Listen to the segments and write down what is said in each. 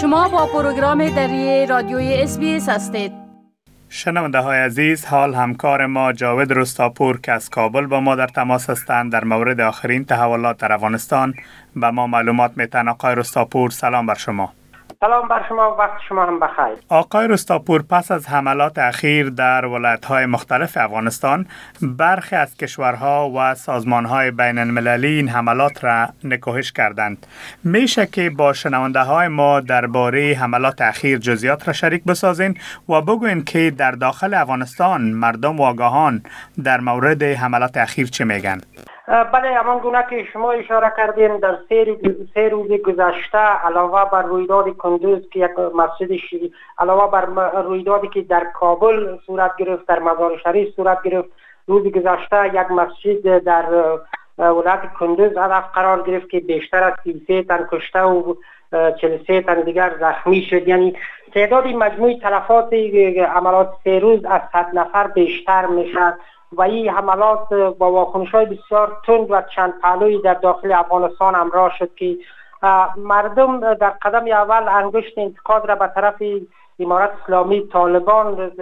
شما با پروگرام دری رادیوی اس هستید. شنونده های عزیز حال همکار ما جاوید رستاپور که از کابل با ما در تماس هستند در مورد آخرین تحولات در افغانستان. به ما معلومات میتن آقای رستاپور سلام بر شما. سلام بر شما وقت شما هم بخیر. آقای رستاپور پس از حملات اخیر در ولایت های مختلف افغانستان برخی از کشورها و سازمان های بین المللی این حملات را نکوهش کردند. میشه که با شنونده های ما درباره حملات اخیر جزیات را شریک بسازین و بگوین که در داخل افغانستان مردم و آگاهان در مورد حملات اخیر چه میگن. بله همان گونه که شما اشاره کردین در سه روز گذشته علاوه بر رویداد کندوز که یک مسجد شیری علاوه بر رویدادی که در کابل صورت گرفت در مزار شریف صورت گرفت روز گذشته یک مسجد در ولایت کندوز هدف قرار گرفت که بیشتر از 33 تن کشته و 43 تن دیگر زخمی شد. یعنی تعداد مجموعی تلفات عملات سه روز از 100 نفر بیشتر می‌شد. و این حملات با واکنش های بسیار تند و چند پهلوی در داخل افغانستان همراه شد که مردم در قدم اول انگشت انتقاد را به طرف امارت اسلامی طالبان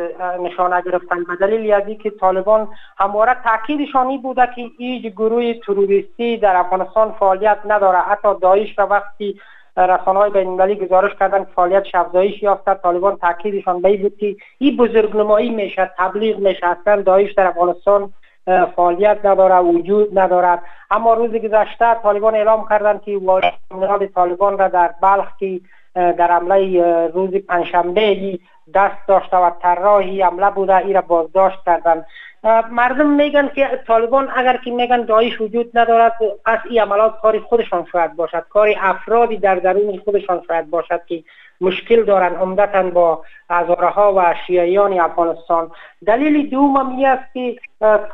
نشانه گرفتن به دلیل از که طالبان همواره تاکیدشانی بوده که هیچ گروه تروریستی در افغانستان فعالیت نداره حتی داعش را وقتی رسانه های بین گزارش کردن که فعالیت افزایش یافته طالبان تاکیدشان به بود که این بزرگنمایی میشه تبلیغ میشه اصلا داعش در افغانستان فعالیت نداره وجود ندارد اما روز گذشته طالبان اعلام کردند که وارد طالبان را در بلخ که در حمله روز پنجشنبه دست داشته و طراحی حمله بوده ای را بازداشت کردند. مردم میگن که طالبان اگر که میگن داعش وجود ندارد پس این عملات کاری خودشان شاید باشد. کاری افرادی در درون خودشان شاید باشد که مشکل دارن عمدتا با هزاره و شیعیان افغانستان. دلیل دوم هم است که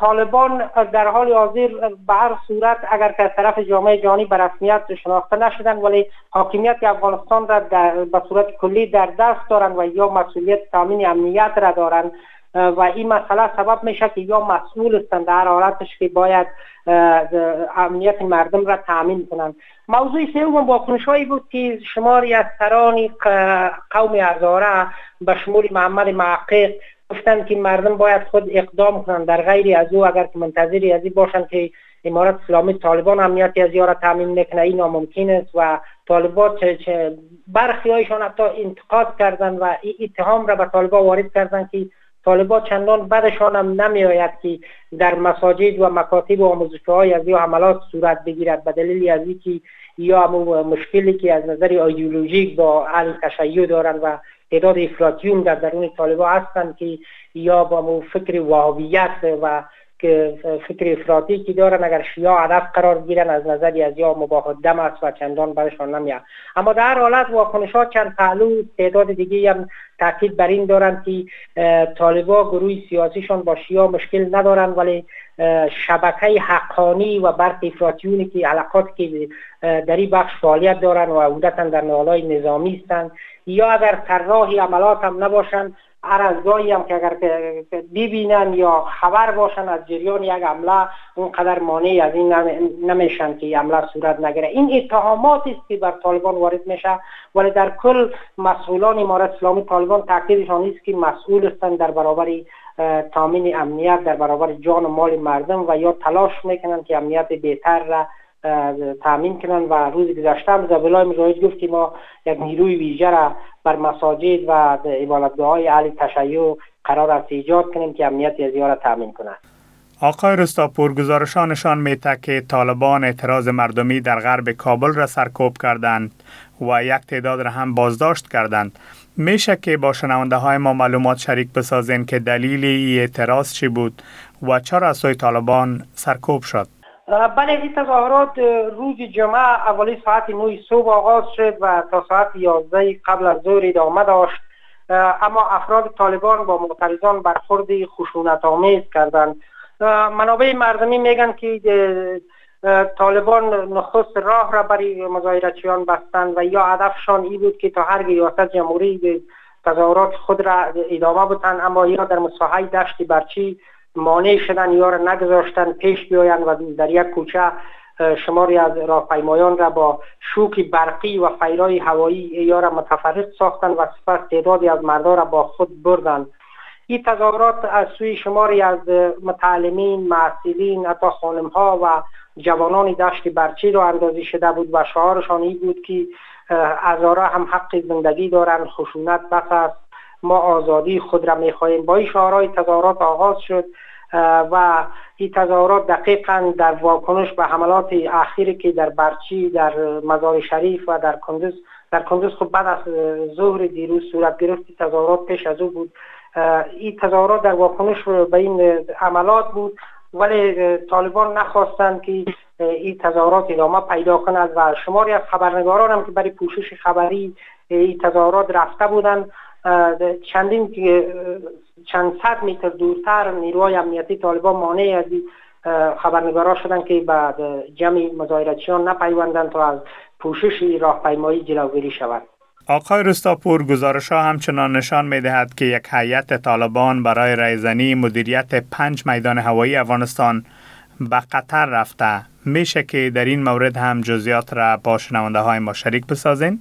طالبان در حال حاضر به هر صورت اگر که طرف جامعه جهانی به رسمیت شناخته نشدن ولی حاکمیت افغانستان را به صورت کلی در دست دارند و یا مسئولیت تامین امنیت را دارند و این مسئله سبب میشه که یا مسئول هستند در حالتش که باید امنیت مردم را تامین کنند. موضوع سوم واکنش هایی بود که شماری از سران قوم ازاره به شمول محمد محقق گفتند که مردم باید خود اقدام کنند. در غیر از او اگر که منتظری از باشند که امارت اسلامی طالبان امنیتی از را تامین می‌کنه این ناممکن است و طالبان برخی هایشان حتی انتقاد کردند و اتهام را به طالبان وارد کردند که طالبا چندان بدشان هم نمی آید که در مساجد و مکاتب و آموزش های از یا حملات صورت بگیرد به دلیل از اینکه یا مشکلی که از نظر ایدئولوژیک با اهل تشیع دارند و تعداد افراطیون در درون طالبا هستند که یا با فکر وهابیت و که فکر افراطی که دارن اگر شیعه هدف قرار گیرن از نظری از یا مباح دم است و چندان برشان نمیاد. اما در حالت واکنش ها چند پهلو تعداد دیگه هم تاکید بر این دارند که طالبا گروه سیاسیشان با شیعه مشکل ندارن ولی شبکه حقانی و برق افراطیونی که علاقات که در این بخش فعالیت دارن و عودتا در نهالهای نظامی هستند. یا اگر طراحی عملات هم نباشند هر از گاهی هم که اگر ببینن یا خبر باشن از جریان یک عمله اونقدر مانع از این نمیشن که عمله صورت نگیره. این اتهامات است که بر طالبان وارد میشه ولی در کل مسئولان امارت اسلامی طالبان تاکیدشان نیست که مسئول هستند در برابر تامین امنیت در برابر جان و مال مردم و یا تلاش می‌کنن که امنیت بهتر را تامین کنن و روز گذشته هم زبلای مجاهد گفت که ما یک نیروی ویژه را بر مساجد و عبادتگاه های اهل تشیع قرار است ایجاد کنیم که امنیت از را تامین کنند آقای رستاپور گزارشانشان میته که طالبان اعتراض مردمی در غرب کابل را سرکوب کردند و یک تعداد را هم بازداشت کردند. میشه که با شنونده های ما معلومات شریک بسازین که دلیل ای اعتراض چی بود و چرا از سوی طالبان سرکوب شد؟ بله این تظاهرات روز جمعه اولی ساعت 9 صبح آغاز شد و تا ساعت 11 قبل از ظهر ادامه داشت. اما افراد طالبان با معترضان برخورد خشونت آمیز کردند منابع مردمی میگن که طالبان نخست راه را برای مظاهرچیان بستند و یا هدفشان ای بود که تا هر ریاست جمهوری تظاهرات خود را ادامه بتن اما یا در مساحه دشت برچی مانع شدن یا را نگذاشتن پیش بیاین و در یک کوچه شماری از راهپیمایان را با شوک برقی و فیرای هوایی ای را متفرق ساختند و سپس تعدادی از مردان را با خود بردند این تظاهرات از سوی شماری از متعلمین، معصیلین، حتی خانم ها و جوانان دشت برچی را اندازی شده بود و شعارشان این بود که ازارا هم حق زندگی دارند خشونت بس است. ما آزادی خود را می‌خواهیم. با این شعارهای تظاهرات آغاز شد و این تظاهرات دقیقا در واکنش به حملات اخیری که در برچی در مزار شریف و در کندوز در کندوز خب بعد از ظهر دیروز صورت گرفت تظاهرات پیش از او بود. این تظاهرات در واکنش به این عملات بود ولی طالبان نخواستند که این تظاهرات ادامه پیدا کند و شماری از خبرنگاران هم که برای پوشش خبری این تظاهرات رفته بودند. چندین چند صد متر دورتر نیروهای امنیتی طالبان مانع از خبرنگارا شدن که بعد جمع مظاهرچیان نپیوندند تا از پوشش راهپیمایی جلوگیری شود آقای رستاپور گزارش ها همچنان نشان می دهد که یک هیئت طالبان برای رایزنی مدیریت پنج میدان هوایی افغانستان به قطر رفته میشه که در این مورد هم جزیات را با شنونده های ما شریک بسازین؟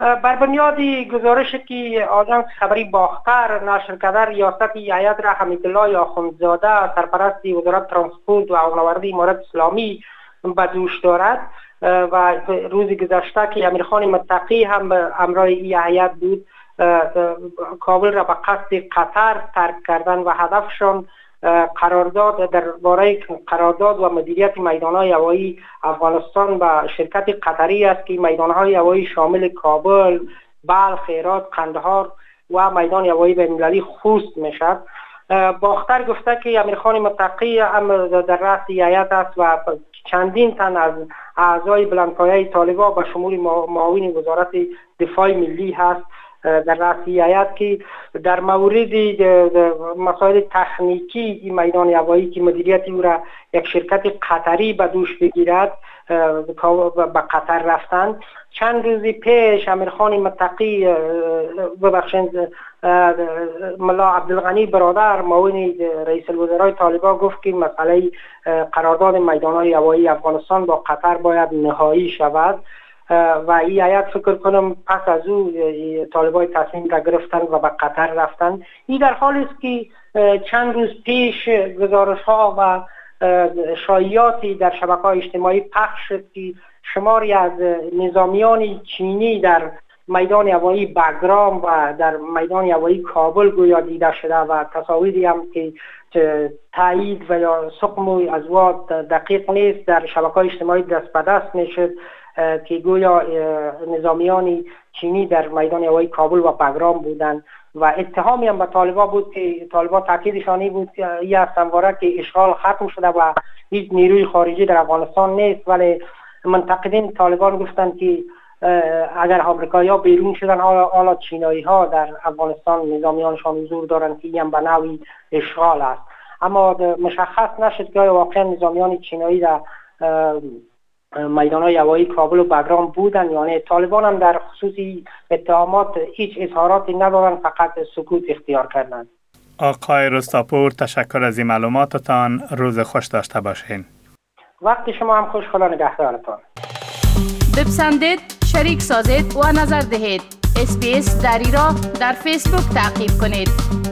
بر بنیاد گزارش که آژانس خبری باختر نشر کرده ریاست هیئت را حمیدالله آخوندزاده سرپرست وزارت ترانسپورت و اولوردی امارت اسلامی به دوش دارد. و روز گذشته که امیرخان متقی هم امرای ای بود کابل را به قصد قطر ترک کردن و هدفشان قرارداد در باره قرارداد و مدیریت میدان های هوایی افغانستان با شرکت قطری است که میدان های هوایی شامل کابل، بلخ، هرات، قندهار و میدان هوایی بین‌المللی خوست می‌شد باختر گفته که امیرخان متقی هم در رأس هیئت است و چندین تن از اعضای بلندپایه طالبا به شمول معاون وزارت دفاع ملی هست. در رأس که در مورد مسائل تکنیکی این میدان هوایی که مدیریت او را یک شرکت قطری به دوش بگیرد به قطر رفتند. چند روزی پیش امیرخان متقی ببخشند ملا عبدالغنی برادر معاون رئیس الوزرای طالبان گفت که مسئله قرارداد میدان هوایی افغانستان با قطر باید نهایی شود. و این آیت فکر کنم پس از او طالبای تصمیم را گرفتن و به قطر رفتن. این در حالی است که چند روز پیش گزارش ها و شایعاتی در شبکه های اجتماعی پخش شد که شماری از نظامیان چینی در میدان هوایی بگرام و در میدان هوایی کابل گویا دیده شده و تصاویری هم که تایید و یا سقم از دقیق نیست در شبکه های اجتماعی دست به دست می‌شد که گویا نظامیان چینی در میدان هوایی کابل و بگرام بودند و اتهامی هم به طالبا بود که طالبا تاکیدشانی بود که این استنواره که اشغال ختم شده و هیچ نیروی خارجی در افغانستان نیست. ولی منتقدین طالبان گفتند که اگر آمریکایی ها بیرون شدن حالا چینایی ها در افغانستان نظامیانشان حضور دارند که این به نوعی اشغال است. اما مشخص نشد که واقعا نظامیان چینایی در میدان های هوایی کابل و بگرام بودن. یعنی طالبان هم در خصوص اتهامات هیچ اظهاراتی ندارن فقط سکوت اختیار کردن. آقای رستاپور تشکر از این معلوماتتان. روز خوش داشته باشین. وقتی شما هم خوش خدا نگهدارتان. بپسندید شریک سازید و نظر دهید. اسپیس دری را در فیسبوک تعقیب کنید.